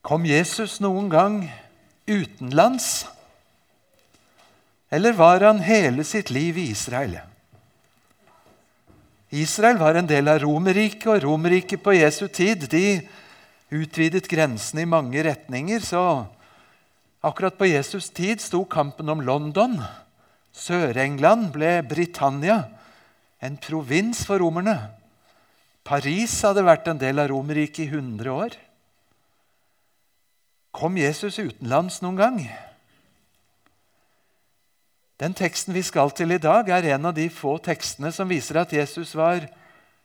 Kom Jesus noen gang utenlands? Eller var han hele sitt liv i Israel? Israel var en del av Romerriket, og Romerriket på Jesu tid de utvidet grensene i mange retninger. Så akkurat på Jesus tid sto kampen om London. Sør-England ble Britannia, en provins for romerne. Paris hadde vært en del av Romerriket i 100 år. Kom Jesus utenlands noen gang? Den teksten vi skal til i dag, er en av de få tekstene som viser at Jesus var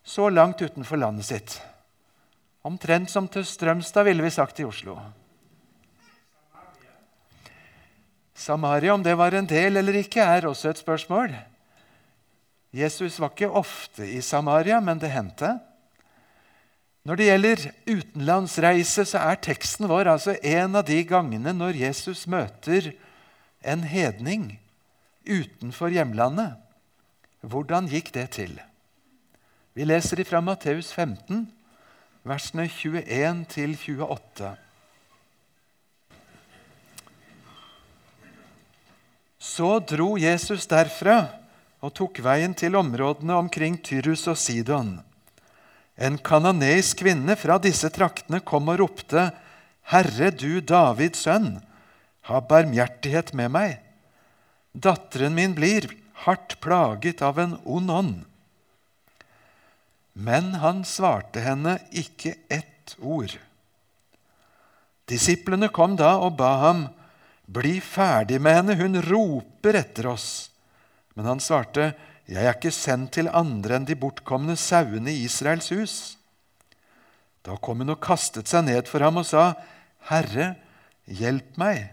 så langt utenfor landet sitt. Omtrent som til Strømstad, ville vi sagt i Oslo. Samaria, om det var en del eller ikke, er også et spørsmål. Jesus var ikke ofte i Samaria, men det hendte. Når det gjelder utenlandsreise, så er teksten vår altså en av de gangene når Jesus møter en hedning utenfor hjemlandet. Hvordan gikk det til? Vi leser ifra Matteus 15, versene 21 28. Så dro Jesus derfra og tok veien til områdene omkring Tyrus og Sidon. En kanoneisk kvinne fra disse traktene kom og ropte, Herre, du Davids sønn, ha barmhjertighet med meg. Datteren min blir hardt plaget av en ond ånd. Men han svarte henne ikke ett ord. Disiplene kom da og ba ham, Bli ferdig med henne, hun roper etter oss. Men han svarte, Jeg er ikke sendt til andre enn de bortkomne sauene i Israels hus. Da kom hun og kastet seg ned for ham og sa, Herre, hjelp meg.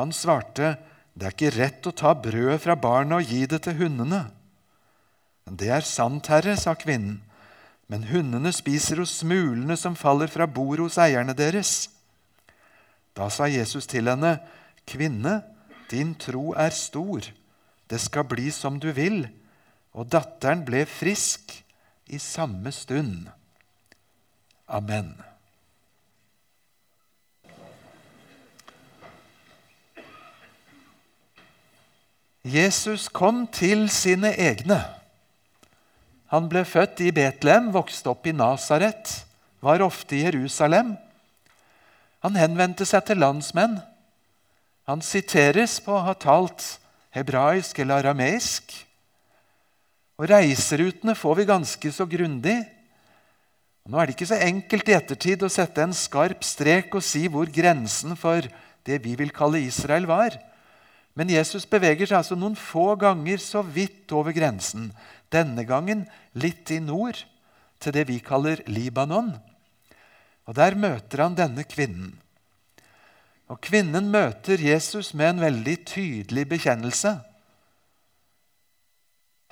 Han svarte, det er ikke rett å ta brødet fra barna og gi det til hundene. Det er sant, herre, sa kvinnen, men hundene spiser hos smulene som faller fra bordet hos eierne deres. Da sa Jesus til henne, Kvinne, din tro er stor, det skal bli som du vil. Og datteren ble frisk i samme stund. Amen. Jesus kom til sine egne. Han ble født i Betlehem, vokste opp i Nasaret, var ofte i Jerusalem. Han henvendte seg til landsmenn. Han siteres på å ha talt hebraisk eller arameisk. Og Reiserutene får vi ganske så grundig. Nå er det ikke så enkelt i ettertid å sette en skarp strek og si hvor grensen for det vi vil kalle Israel, var. Men Jesus beveger seg altså noen få ganger så vidt over grensen. Denne gangen litt i nord, til det vi kaller Libanon. Og Der møter han denne kvinnen. Og Kvinnen møter Jesus med en veldig tydelig bekjennelse.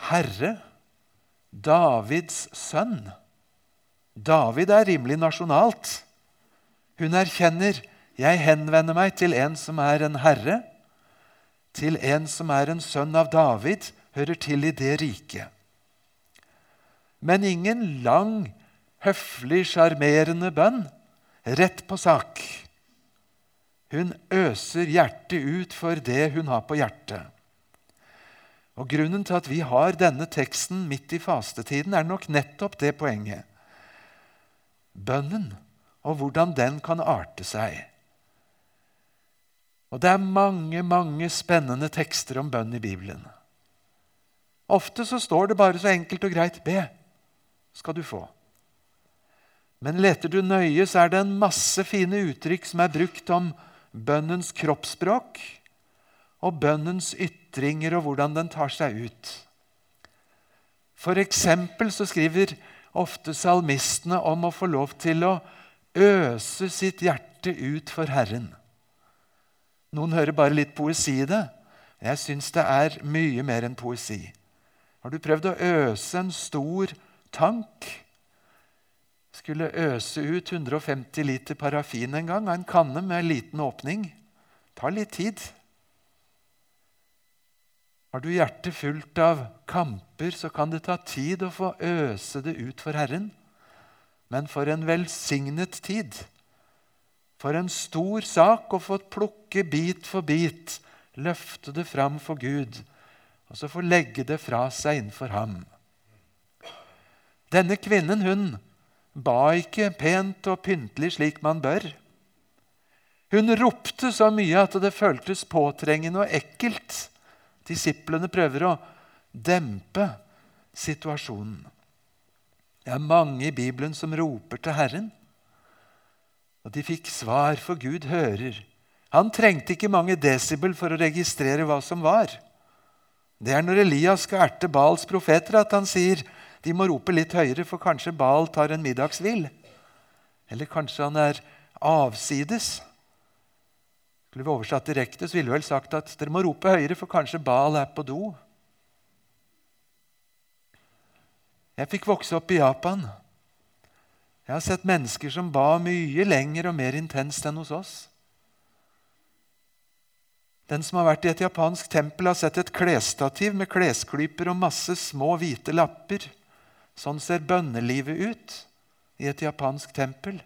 Herre, Davids sønn. David er rimelig nasjonalt. Hun erkjenner jeg henvender meg til en som er en herre til en som er en sønn av David, hører til i det riket. Men ingen lang, høflig, sjarmerende bønn. Rett på sak. Hun øser hjertet ut for det hun har på hjertet. Og Grunnen til at vi har denne teksten midt i fastetiden, er nok nettopp det poenget. Bønnen, og hvordan den kan arte seg. Og det er mange, mange spennende tekster om bønn i Bibelen. Ofte så står det bare så enkelt og greit 'be', skal du få. Men leter du nøye, så er det en masse fine uttrykk som er brukt om bønnens kroppsspråk og bønnens ytringer og hvordan den tar seg ut. For eksempel så skriver ofte salmistene om å få lov til å øse sitt hjerte ut for Herren. Noen hører bare litt poesi i det. Jeg syns det er mye mer enn poesi. Har du prøvd å øse en stor tank? Skulle øse ut 150 liter parafin en gang av en kanne med en liten åpning. Det tar litt tid. Har du hjertet fullt av kamper, så kan det ta tid å få øse det ut for Herren. Men for en velsignet tid For en stor sak å få plukke bit for bit, løfte det fram for Gud, og så få legge det fra seg innenfor ham. Denne kvinnen, hun ba ikke pent og pyntelig slik man bør. Hun ropte så mye at det føltes påtrengende og ekkelt. Disiplene prøver å dempe situasjonen. Det er mange i Bibelen som roper til Herren. Og de fikk svar, for Gud hører. Han trengte ikke mange desibel for å registrere hva som var. Det er når Elias skal erte Bals profeter, at han sier de må rope litt høyere, for kanskje Baal tar en middagshvil. Eller kanskje han er avsides. Skulle vi oversatt direkte, så ville vi vel sagt at dere må rope høyere, for kanskje Baal er på do. Jeg fikk vokse opp i Japan. Jeg har sett mennesker som ba mye lenger og mer intenst enn hos oss. Den som har vært i et japansk tempel, har sett et klesstativ med klesklyper og masse små, hvite lapper. Sånn ser bønnelivet ut i et japansk tempel.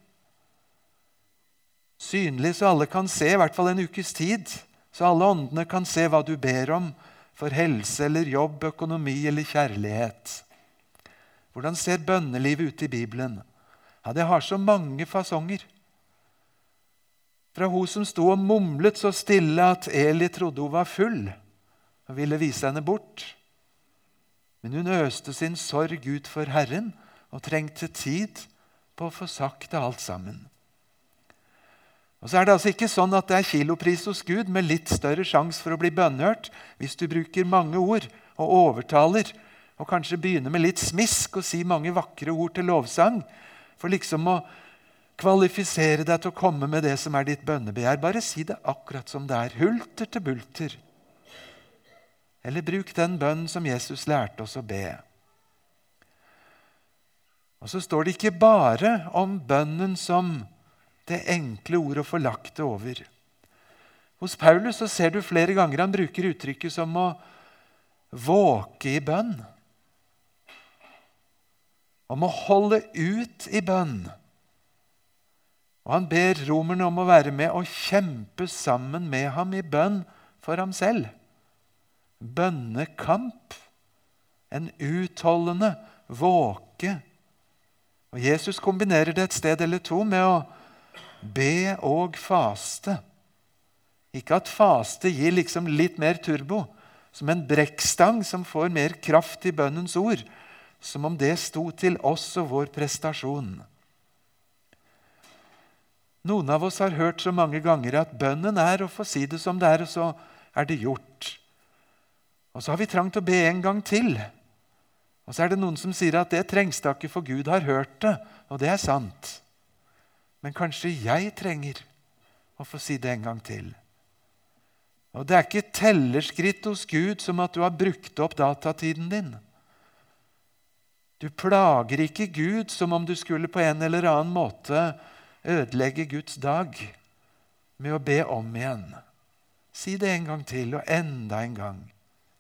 Synlig så alle kan se, i hvert fall en ukes tid, så alle åndene kan se hva du ber om for helse eller jobb, økonomi eller kjærlighet. Hvordan ser bønnelivet ut i Bibelen? Ja, Det har så mange fasonger. Fra hun som sto og mumlet så stille at Eli trodde hun var full og ville vise henne bort. Men hun øste sin sorg ut for Herren og trengte tid på å få sagt det alt sammen. Og så er Det altså ikke sånn at det er kilopris hos Gud med litt større sjanse for å bli bønnhørt hvis du bruker mange ord og overtaler og kanskje begynner med litt smisk og si mange vakre ord til lovsang for liksom å kvalifisere deg til å komme med det som er ditt bønnebegjær. Bare si det akkurat som det er. Hulter til bulter. Eller bruk den bønnen som Jesus lærte oss å be. Og så står det ikke bare om bønnen som det enkle ordet å få lagt det over. Hos Paulus så ser du flere ganger han bruker uttrykket som å våke i bønn. Om å holde ut i bønn. Og han ber romerne om å være med og kjempe sammen med ham i bønn for ham selv. Bønnekamp. En utholdende våke. Og Jesus kombinerer det et sted eller to med å be og faste. Ikke at faste gir liksom litt mer turbo, som en brekkstang som får mer kraft i bønnens ord, som om det sto til oss og vår prestasjon. Noen av oss har hørt så mange ganger at bønnen er å få si det som det er, og så er det gjort. Og så har vi trang til å be en gang til. Og så er det noen som sier at det trengs da ikke, for Gud har hørt det. Og det er sant. Men kanskje jeg trenger å få si det en gang til. Og det er ikke tellerskritt hos Gud som at du har brukt opp datatiden din. Du plager ikke Gud som om du skulle på en eller annen måte ødelegge Guds dag med å be om igjen. Si det en gang til og enda en gang.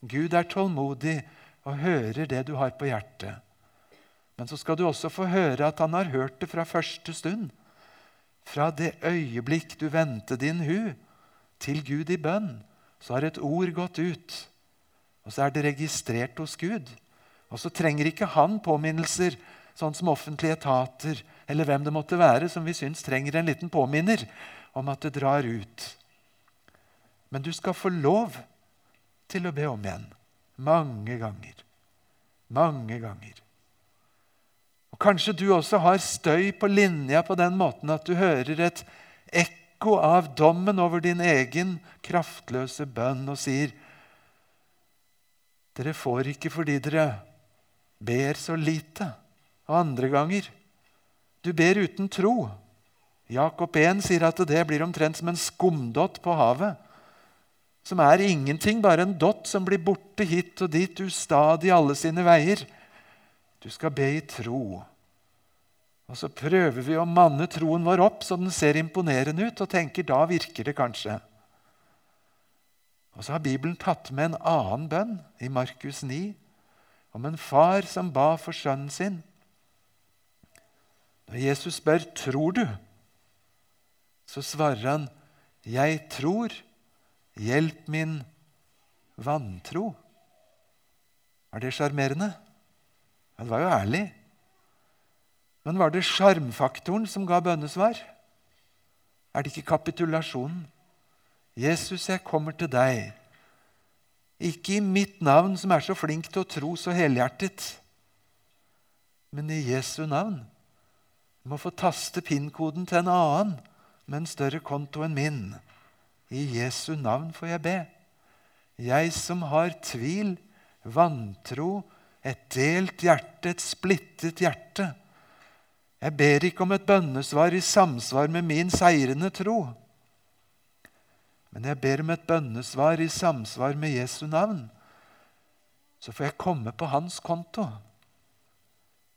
Gud er tålmodig og hører det du har på hjertet. Men så skal du også få høre at han har hørt det fra første stund. Fra det øyeblikk du vendte din hu til Gud i bønn, så har et ord gått ut. Og så er det registrert hos Gud. Og så trenger ikke han påminnelser sånn som offentlige etater eller hvem det måtte være som vi syns trenger en liten påminner om at det drar ut. Men du skal få lov til å be om igjen. Mange ganger. Mange ganger. Og Kanskje du også har støy på linja på den måten at du hører et ekko av dommen over din egen kraftløse bønn og sier Dere får ikke fordi dere ber så lite og andre ganger. Du ber uten tro. Jakob 1 sier at det blir omtrent som en skumdott på havet. Som er ingenting, bare en dott som blir borte hit og dit, ustadig alle sine veier. Du skal be i tro. Og så prøver vi å manne troen vår opp så den ser imponerende ut, og tenker da virker det kanskje. Og så har Bibelen tatt med en annen bønn i Markus 9 om en far som ba for sønnen sin. Når Jesus spør tror du, så svarer han, 'Jeg tror, hjelp min vantro'. Er det sjarmerende? Ja, det var jo ærlig. Men var det sjarmfaktoren som ga bønnesvar? Er det ikke kapitulasjonen? Jesus, jeg kommer til deg. Ikke i mitt navn, som er så flink til å tro så helhjertet, men i Jesu navn. Du må få taste PIN-koden til en annen med en større konto enn min. I Jesu navn får jeg be. Jeg som har tvil, vantro, et delt hjerte, et splittet hjerte. Jeg ber ikke om et bønnesvar i samsvar med min seirende tro. Men jeg ber om et bønnesvar i samsvar med Jesu navn. Så får jeg komme på hans konto.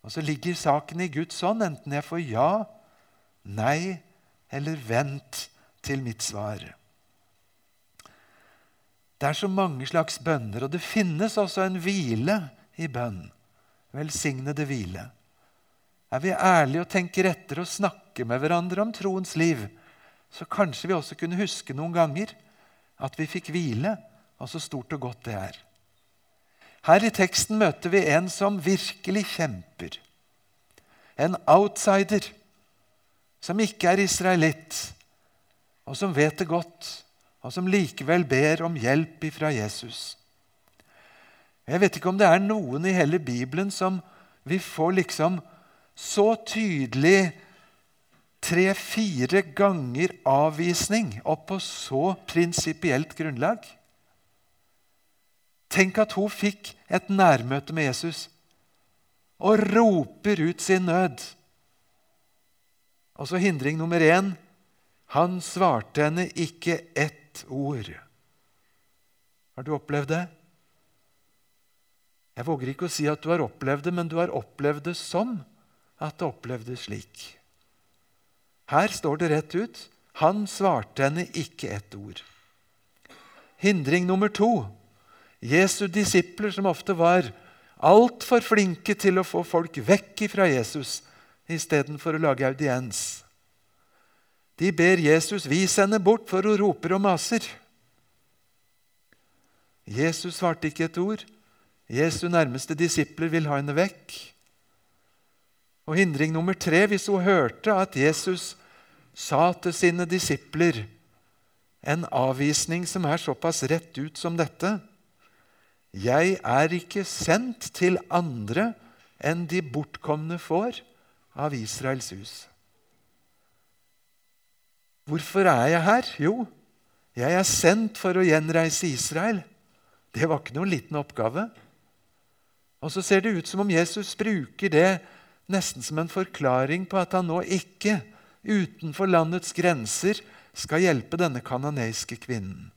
Og så ligger saken i Guds hånd, enten jeg får ja, nei eller vent til mitt svar. Det er så mange slags bønner, og det finnes også en hvile i bønn. Velsignede hvile. Er vi ærlige og tenker etter og snakker med hverandre om troens liv, så kanskje vi også kunne huske noen ganger at vi fikk hvile, og så stort og godt det er. Her i teksten møter vi en som virkelig kjemper. En outsider som ikke er israelitt, og som vet det godt, og som likevel ber om hjelp ifra Jesus. Jeg vet ikke om det er noen i hele Bibelen som vi får liksom så tydelig tre-fire ganger avvisning og på så prinsipielt grunnlag. Tenk at hun fikk et nærmøte med Jesus og roper ut sin nød. Og så hindring nummer én han svarte henne ikke ett ord. Har du opplevd det? Jeg våger ikke å si at du har opplevd det, men du har opplevd det som at det opplevdes slik. Her står det rett ut han svarte henne ikke ett ord. Hindring nummer to. Jesu disipler, som ofte var altfor flinke til å få folk vekk fra Jesus istedenfor å lage audiens. De ber Jesus vis henne bort, for hun roper og maser. Jesus svarte ikke et ord. Jesu nærmeste disipler vil ha henne vekk. Og hindring nummer tre hvis hun hørte at Jesus sa til sine disipler en avvisning som er såpass rett ut som dette Jeg er ikke sendt til andre enn de bortkomne får av Israels hus. Hvorfor er jeg her? Jo, jeg er sendt for å gjenreise Israel. Det var ikke noen liten oppgave. Og så ser det ut som om Jesus bruker det nesten som en forklaring på at han nå ikke, utenfor landets grenser, skal hjelpe denne kanoneiske kvinnen.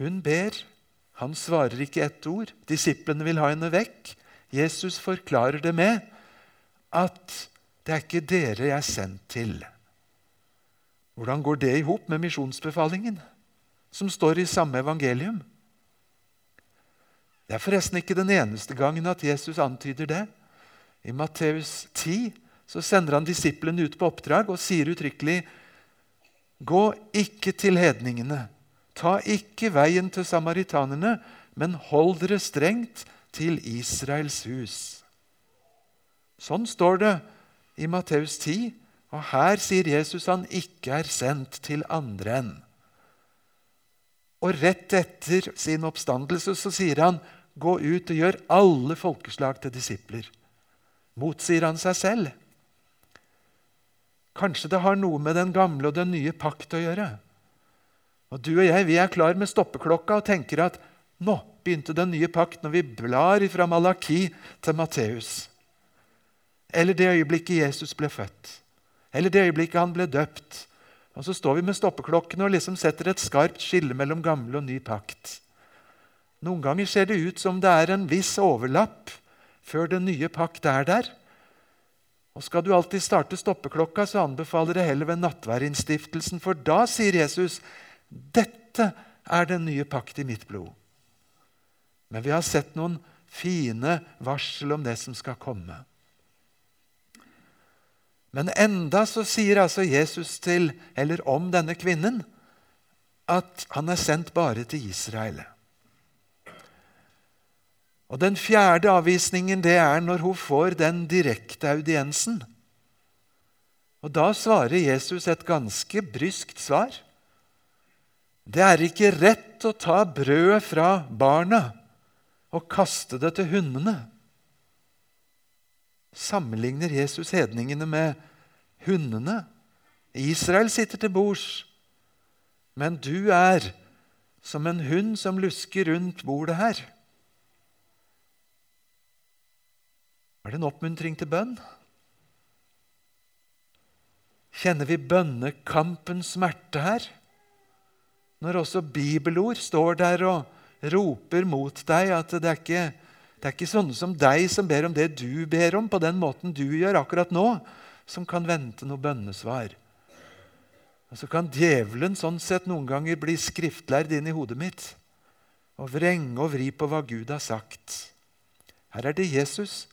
Hun ber. Han svarer ikke ett ord. Disiplene vil ha henne vekk. Jesus forklarer det med at det er ikke dere jeg er sendt til. Hvordan går det i hop med misjonsbefalingen, som står i samme evangelium? Det er forresten ikke den eneste gangen at Jesus antyder det. I Matteus 10 så sender han disiplene ut på oppdrag og sier uttrykkelig Gå ikke til hedningene. Ta ikke veien til samaritanerne, men hold dere strengt til Israels hus. Sånn står det i Matteus 10, og her sier Jesus han ikke er sendt til andre enn. Og rett etter sin oppstandelse så sier han, gå ut og gjør alle folkeslag til disipler. Motsier han seg selv? Kanskje det har noe med den gamle og den nye pakt å gjøre. Og Du og jeg vi er klar med stoppeklokka og tenker at nå begynte den nye pakt når vi blar fra Malaki til Matteus. Eller det øyeblikket Jesus ble født. Eller det øyeblikket han ble døpt. Og Så står vi med stoppeklokkene og liksom setter et skarpt skille mellom gammel og ny pakt. Noen ganger ser det ut som det er en viss overlapp før den nye pakt er der. Og Skal du alltid starte stoppeklokka, så anbefaler jeg heller ved nattverdinnstiftelsen, for da sier Jesus dette er den nye pakt i mitt blod. Men vi har sett noen fine varsel om det som skal komme. Men enda så sier altså Jesus til, eller om denne kvinnen, at han er sendt bare til Israel. Og Den fjerde avvisningen det er når hun får den direkte audiensen. Og Da svarer Jesus et ganske bryskt svar. Det er ikke rett å ta brødet fra barna og kaste det til hundene. Sammenligner Jesus hedningene med hundene. Israel sitter til bords, men du er som en hund som lusker rundt bordet her. Er det en oppmuntring til bønn? Kjenner vi bønnekampens smerte her? Når også bibelord står der og roper mot deg at det er ikke det er ikke sånne som deg som ber om det du ber om, på den måten du gjør akkurat nå, som kan vente noe bønnesvar. Og Så kan djevelen sånn sett noen ganger bli skriftlærd inn i hodet mitt og vrenge og vri på hva Gud har sagt. Her er det Jesus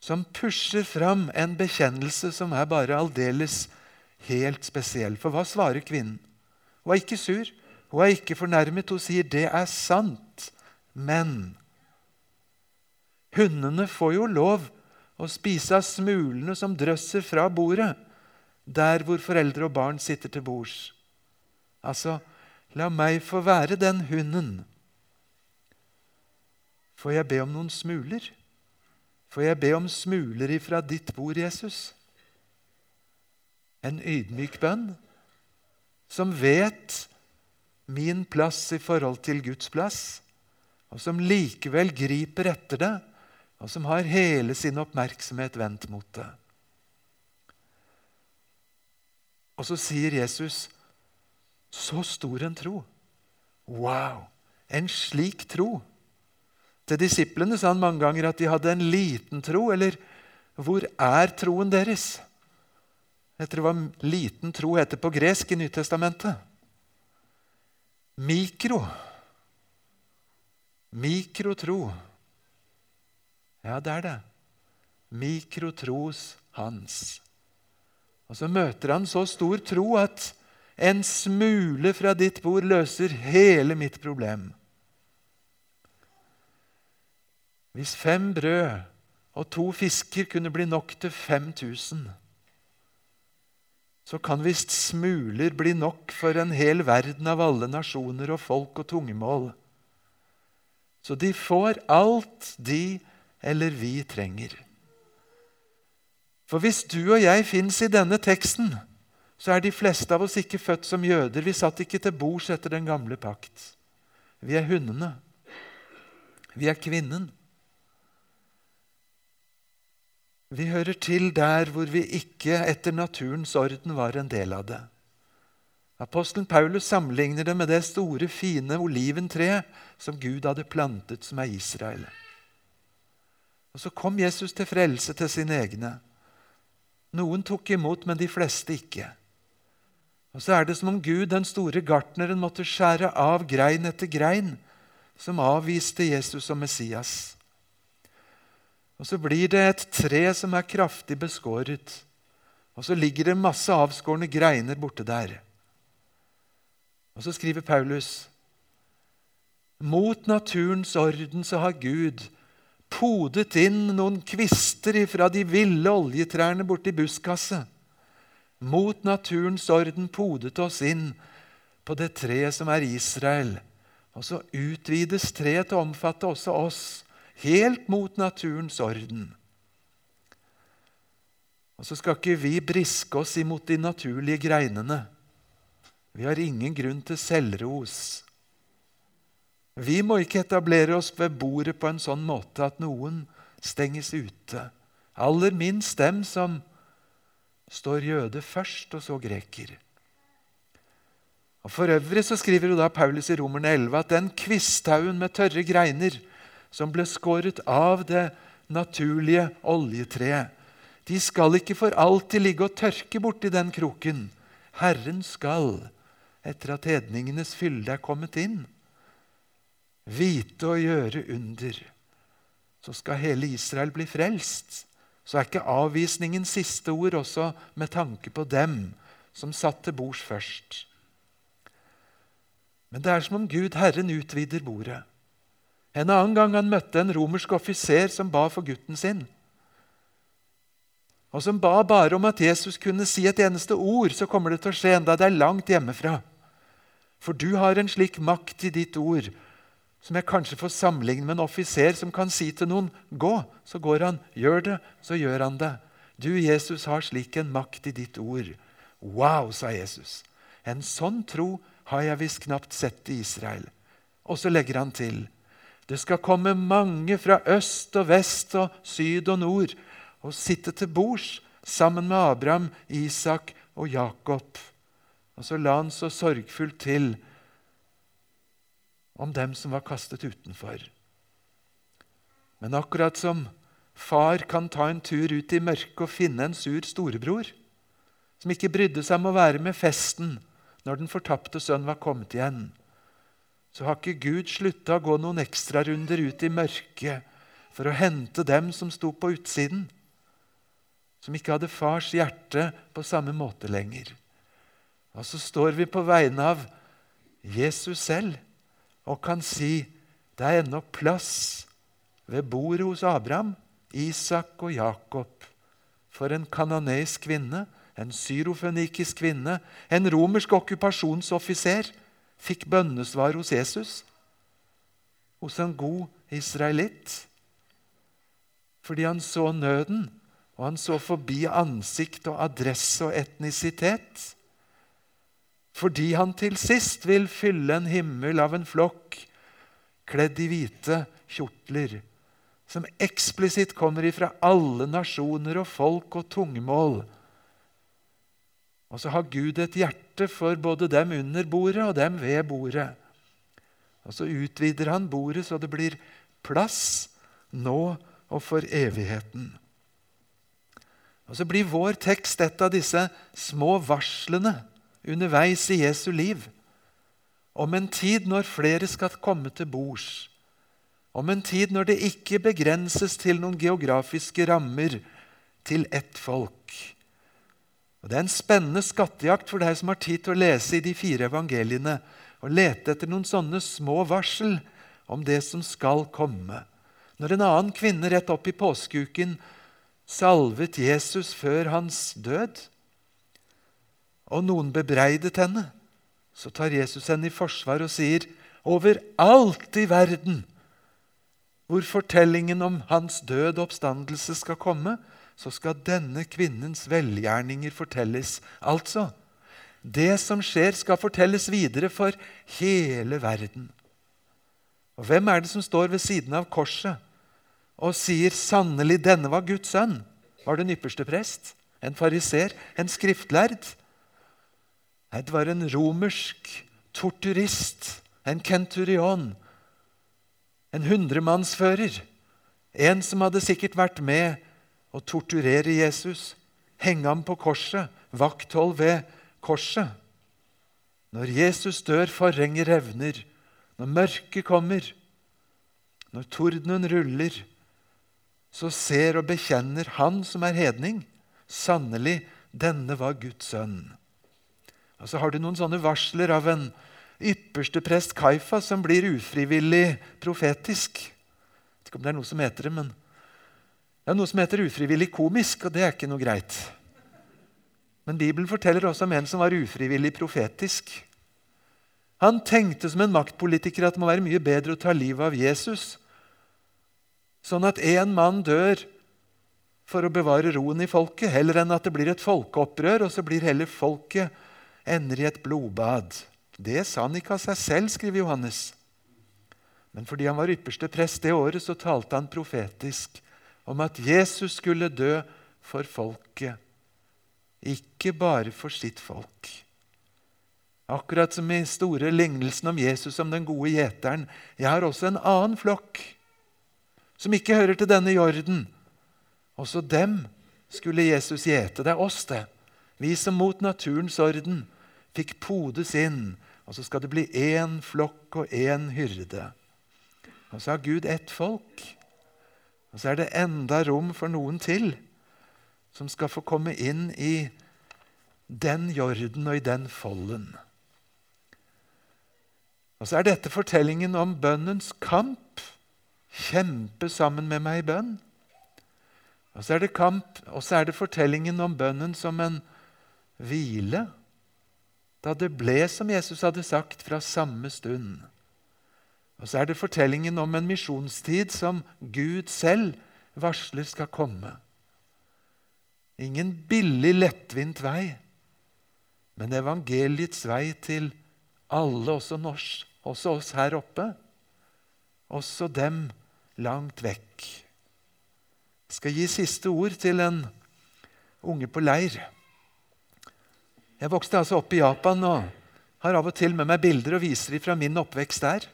som pusher fram en bekjennelse som er bare aldeles helt spesiell. For hva svarer kvinnen? Hun er ikke sur, hun er ikke fornærmet. Hun sier 'det er sant', men Hundene får jo lov å spise av smulene som drøsser fra bordet, der hvor foreldre og barn sitter til bords. Altså, la meg få være den hunden. Får jeg be om noen smuler? Får jeg be om smuler ifra ditt bord, Jesus? En ydmyk bønn som vet min plass i forhold til Guds plass, og som likevel griper etter det, og som har hele sin oppmerksomhet vendt mot det. Og så sier Jesus, 'Så stor en tro'. Wow! En slik tro til disiplene sa han mange ganger at de hadde en liten tro, eller hvor er troen deres? Etter hva liten tro heter på gresk i Nytestamentet. Mikro. Mikrotro. Ja, det er det. Mikrotros hans. Og så møter han så stor tro at en smule fra ditt bord løser hele mitt problem. Hvis fem brød og to fisker kunne bli nok til 5000, så kan visst smuler bli nok for en hel verden av alle nasjoner og folk og tungemål. Så de får alt de eller vi trenger. For hvis du og jeg fins i denne teksten, så er de fleste av oss ikke født som jøder. Vi satt ikke til bords etter den gamle pakt. Vi er hundene. Vi er kvinnen. Vi hører til der hvor vi ikke etter naturens orden var en del av det. Apostelen Paulus sammenligner det med det store, fine oliventreet som Gud hadde plantet, som er Israel. Og Så kom Jesus til frelse til sine egne. Noen tok imot, men de fleste ikke. Og Så er det som om Gud, den store gartneren, måtte skjære av grein etter grein som avviste Jesus som Messias. Og så blir det et tre som er kraftig beskåret. Og så ligger det masse avskårne greiner borte der. Og så skriver Paulus mot naturens orden så har Gud podet inn noen kvister fra de ville oljetrærne borti buskaset. Mot naturens orden podet oss inn på det treet som er Israel. Og så utvides treet til å omfatte også oss helt mot naturens orden. Og så skal ikke vi briske oss imot de naturlige greinene. Vi har ingen grunn til selvros. Vi må ikke etablere oss ved bordet på en sånn måte at noen stenges ute. Aller minst dem som står jøde først, og så greker. Og For øvrig så skriver jo da Paulus i Romerne 11 at den kvisthaugen med tørre greiner som ble skåret av det naturlige oljetreet. De skal ikke for alltid ligge og tørke borti den kroken. Herren skal, etter at hedningenes fylde er kommet inn, vite å gjøre under. Så skal hele Israel bli frelst, så er ikke avvisningen siste ord også med tanke på dem som satt til bords først. Men det er som om Gud, Herren, utvider bordet. En annen gang han møtte en romersk offiser som ba for gutten sin, og som ba bare om at Jesus kunne si et eneste ord, så kommer det til å skje enda det er langt hjemmefra. For du har en slik makt i ditt ord som jeg kanskje får sammenligne med en offiser som kan si til noen 'gå', så går han. 'Gjør det', så gjør han det. Du, Jesus, har slik en makt i ditt ord. Wow, sa Jesus. En sånn tro har jeg visst knapt sett i Israel. Og så legger han til. Det skal komme mange fra øst og vest og syd og nord og sitte til bords sammen med Abraham, Isak og Jakob. Og så la han så sorgfullt til om dem som var kastet utenfor. Men akkurat som far kan ta en tur ut i mørket og finne en sur storebror, som ikke brydde seg om å være med festen når den fortapte sønn var kommet igjen, så har ikke Gud slutta å gå noen ekstrarunder ut i mørket for å hente dem som sto på utsiden, som ikke hadde fars hjerte på samme måte lenger. Og så står vi på vegne av Jesus selv og kan si det er ennå plass ved bordet hos Abraham, Isak og Jakob for en kanoneisk kvinne, en syrofønikisk kvinne, en romersk okkupasjonsoffiser fikk bønnesvar hos Jesus, hos en god israelitt. Fordi han så nøden, og han så forbi ansikt og adresse og etnisitet fordi han til sist vil fylle en himmel av en flokk kledd i hvite kjortler, som eksplisitt kommer ifra alle nasjoner og folk og tungemål. Og så har Gud et hjerte for både dem under bordet og dem ved bordet. Og så utvider han bordet så det blir plass nå og for evigheten. Og så blir vår tekst et av disse små varslene underveis i Jesu liv. Om en tid når flere skal komme til bords. Om en tid når det ikke begrenses til noen geografiske rammer, til ett folk. Og Det er en spennende skattejakt for deg som har tid til å lese i de fire evangeliene og lete etter noen sånne små varsel om det som skal komme. Når en annen kvinne rett opp i påskeuken salvet Jesus før hans død, og noen bebreidet henne, så tar Jesus henne i forsvar og sier overalt i verden hvor fortellingen om hans død oppstandelse skal komme, så skal denne kvinnens velgjerninger fortelles. Altså, det som skjer, skal fortelles videre for hele verden. Og Hvem er det som står ved siden av korset og sier 'sannelig, denne var Guds sønn'? Var det en ypperste prest? En fariser? En skriftlærd? Det var en romersk torturist, en kenturion, en hundremannsfører. En som hadde sikkert vært med å torturere Jesus, henge ham på korset, vakthold ved korset. Når Jesus dør, forhenget revner. Når mørket kommer, når tordenen ruller, så ser og bekjenner han som er hedning, sannelig, denne var Guds sønn. Og så har du noen sånne varsler av en ypperste prest Kaifa som blir ufrivillig profetisk. Jeg vet ikke om det er noe som heter det, men det er noe som heter ufrivillig komisk, og det er ikke noe greit. Men Bibelen forteller også om en som var ufrivillig profetisk. Han tenkte som en maktpolitiker at det må være mye bedre å ta livet av Jesus, sånn at én mann dør for å bevare roen i folket, heller enn at det blir et folkeopprør, og så blir heller folket ender i et blodbad. Det sa han ikke av seg selv, skriver Johannes. Men fordi han var ypperste prest det året, så talte han profetisk om at Jesus skulle dø for folket, ikke bare for sitt folk. Akkurat som i store lignelsen om Jesus som den gode gjeteren. Jeg har også en annen flokk som ikke hører til denne jorden. Også dem skulle Jesus gjete. Det er oss, det. Vi som mot naturens orden fikk podes inn, og så skal det bli én flokk og én hyrde. Og så har Gud ett folk, og så er det enda rom for noen til. som skal få komme inn i den jorden og i den folden. Og så er dette fortellingen om bønnens kamp. Kjempe sammen med meg i bønn. Og så er det kamp, og så er det fortellingen om bønnen som en hvile. Da det ble som Jesus hadde sagt fra samme stund. Og så er det fortellingen om en misjonstid som Gud selv varsler skal komme. Ingen billig, lettvint vei, men evangeliets vei til alle, også norsk, også oss her oppe. Også dem langt vekk. Jeg skal gi siste ord til en unge på leir. Jeg vokste altså opp i Japan og har av og til med meg bilder og viser dem fra min oppvekst der.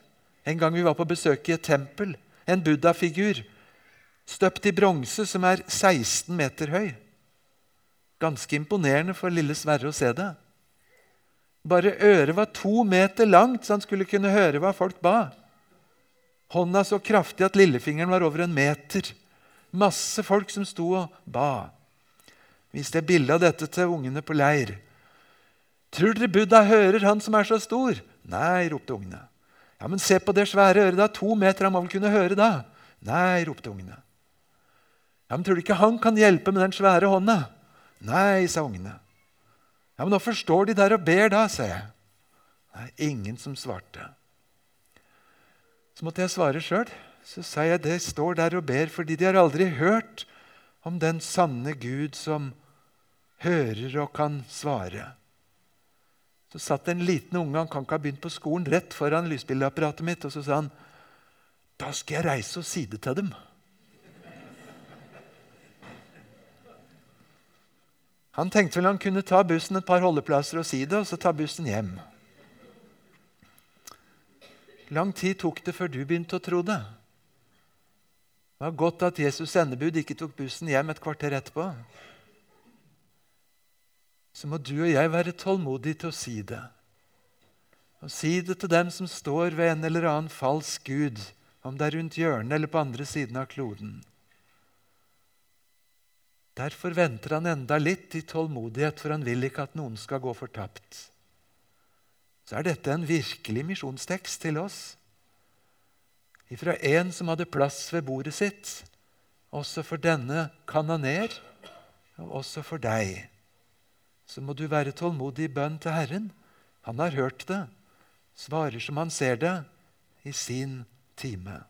En gang vi var på besøk i et tempel. En buddha-figur støpt i bronse som er 16 meter høy. Ganske imponerende for lille Sverre å se det. Bare øret var to meter langt, så han skulle kunne høre hva folk ba. Hånda så kraftig at lillefingeren var over en meter. Masse folk som sto og ba. Viste jeg bilde av dette til ungene på leir. Tror dere Buddha hører han som er så stor? Nei, ropte ungene. Ja, Men se på det svære øret. da, To meter, han må vel kunne høre da? Nei, ropte ungene. Ja, Men tror du ikke han kan hjelpe med den svære hånda? Nei, sa ungene. Ja, Men hvorfor står de der og ber da, sa jeg. Nei, ingen som svarte. Så måtte jeg svare sjøl. Så sa jeg det står der og ber fordi de har aldri hørt om den sanne Gud som hører og kan svare. Så satt en liten unge han kan ikke ha begynt på skolen, rett foran lysbildeapparatet mitt, og så sa han da skal jeg reise og si det til dem. Han tenkte vel han kunne ta bussen et par holdeplasser og si det, og så ta bussen hjem. Lang tid tok det før du begynte å tro det. Det var godt at Jesus' sendebud ikke tok bussen hjem et kvarter etterpå. Så må du og jeg være tålmodige til å si det. Og si det til dem som står ved en eller annen falsk gud, om det er rundt hjørnet eller på andre siden av kloden. Derfor venter han enda litt i tålmodighet, for han vil ikke at noen skal gå fortapt. Så er dette en virkelig misjonstekst til oss. Ifra en som hadde plass ved bordet sitt, også for denne kanoner, og også for deg. Så må du være tålmodig i bønn til Herren. Han har hørt det, svarer som han ser det, i sin time.